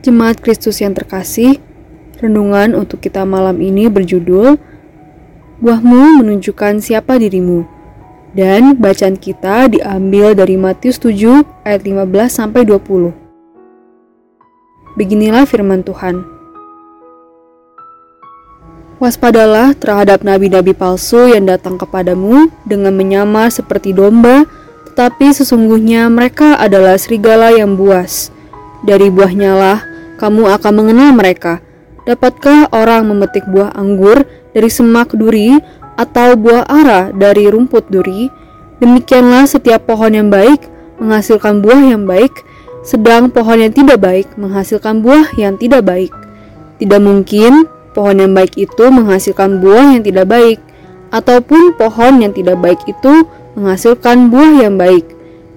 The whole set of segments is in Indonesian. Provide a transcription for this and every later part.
Jemaat Kristus yang terkasih, renungan untuk kita malam ini berjudul Buahmu menunjukkan siapa dirimu. Dan bacaan kita diambil dari Matius 7 ayat 15 sampai 20. Beginilah firman Tuhan. Waspadalah terhadap nabi-nabi palsu yang datang kepadamu dengan menyamar seperti domba, tetapi sesungguhnya mereka adalah serigala yang buas. Dari buahnya lah kamu akan mengenal mereka. Dapatkah orang memetik buah anggur dari semak duri atau buah ara dari rumput duri? Demikianlah setiap pohon yang baik menghasilkan buah yang baik, sedang pohon yang tidak baik menghasilkan buah yang tidak baik. Tidak mungkin pohon yang baik itu menghasilkan buah yang tidak baik, ataupun pohon yang tidak baik itu menghasilkan buah yang baik.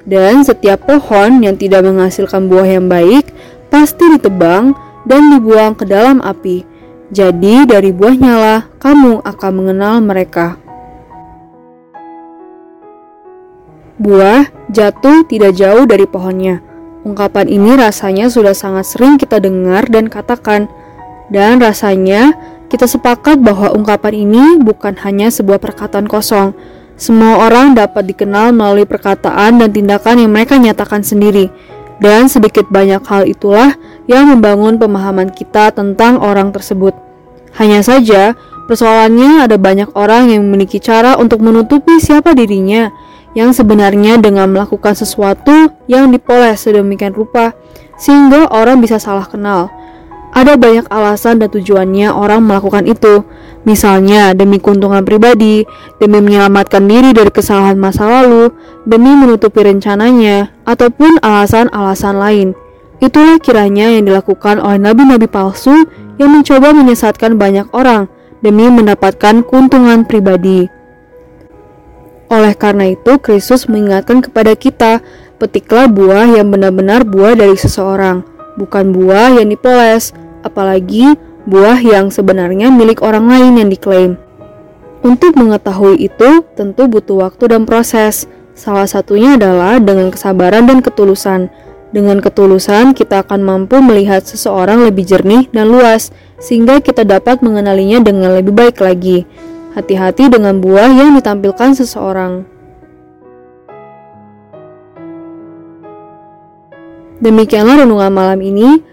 Dan setiap pohon yang tidak menghasilkan buah yang baik pasti ditebang dan dibuang ke dalam api. Jadi dari buahnya lah kamu akan mengenal mereka. Buah jatuh tidak jauh dari pohonnya. Ungkapan ini rasanya sudah sangat sering kita dengar dan katakan, dan rasanya kita sepakat bahwa ungkapan ini bukan hanya sebuah perkataan kosong. Semua orang dapat dikenal melalui perkataan dan tindakan yang mereka nyatakan sendiri. Dan sedikit banyak hal itulah yang membangun pemahaman kita tentang orang tersebut. Hanya saja, persoalannya ada banyak orang yang memiliki cara untuk menutupi siapa dirinya, yang sebenarnya dengan melakukan sesuatu yang dipoles sedemikian rupa, sehingga orang bisa salah kenal. Ada banyak alasan dan tujuannya orang melakukan itu, misalnya demi keuntungan pribadi, demi menyelamatkan diri dari kesalahan masa lalu, demi menutupi rencananya, ataupun alasan-alasan lain. Itulah kiranya yang dilakukan oleh nabi-nabi palsu yang mencoba menyesatkan banyak orang demi mendapatkan keuntungan pribadi. Oleh karena itu, Kristus mengingatkan kepada kita, petiklah buah yang benar-benar buah dari seseorang, bukan buah yang dipoles, apalagi buah yang sebenarnya milik orang lain yang diklaim. Untuk mengetahui itu, tentu butuh waktu dan proses. Salah satunya adalah dengan kesabaran dan ketulusan. Dengan ketulusan, kita akan mampu melihat seseorang lebih jernih dan luas, sehingga kita dapat mengenalinya dengan lebih baik lagi. Hati-hati dengan buah yang ditampilkan seseorang. Demikianlah renungan malam ini.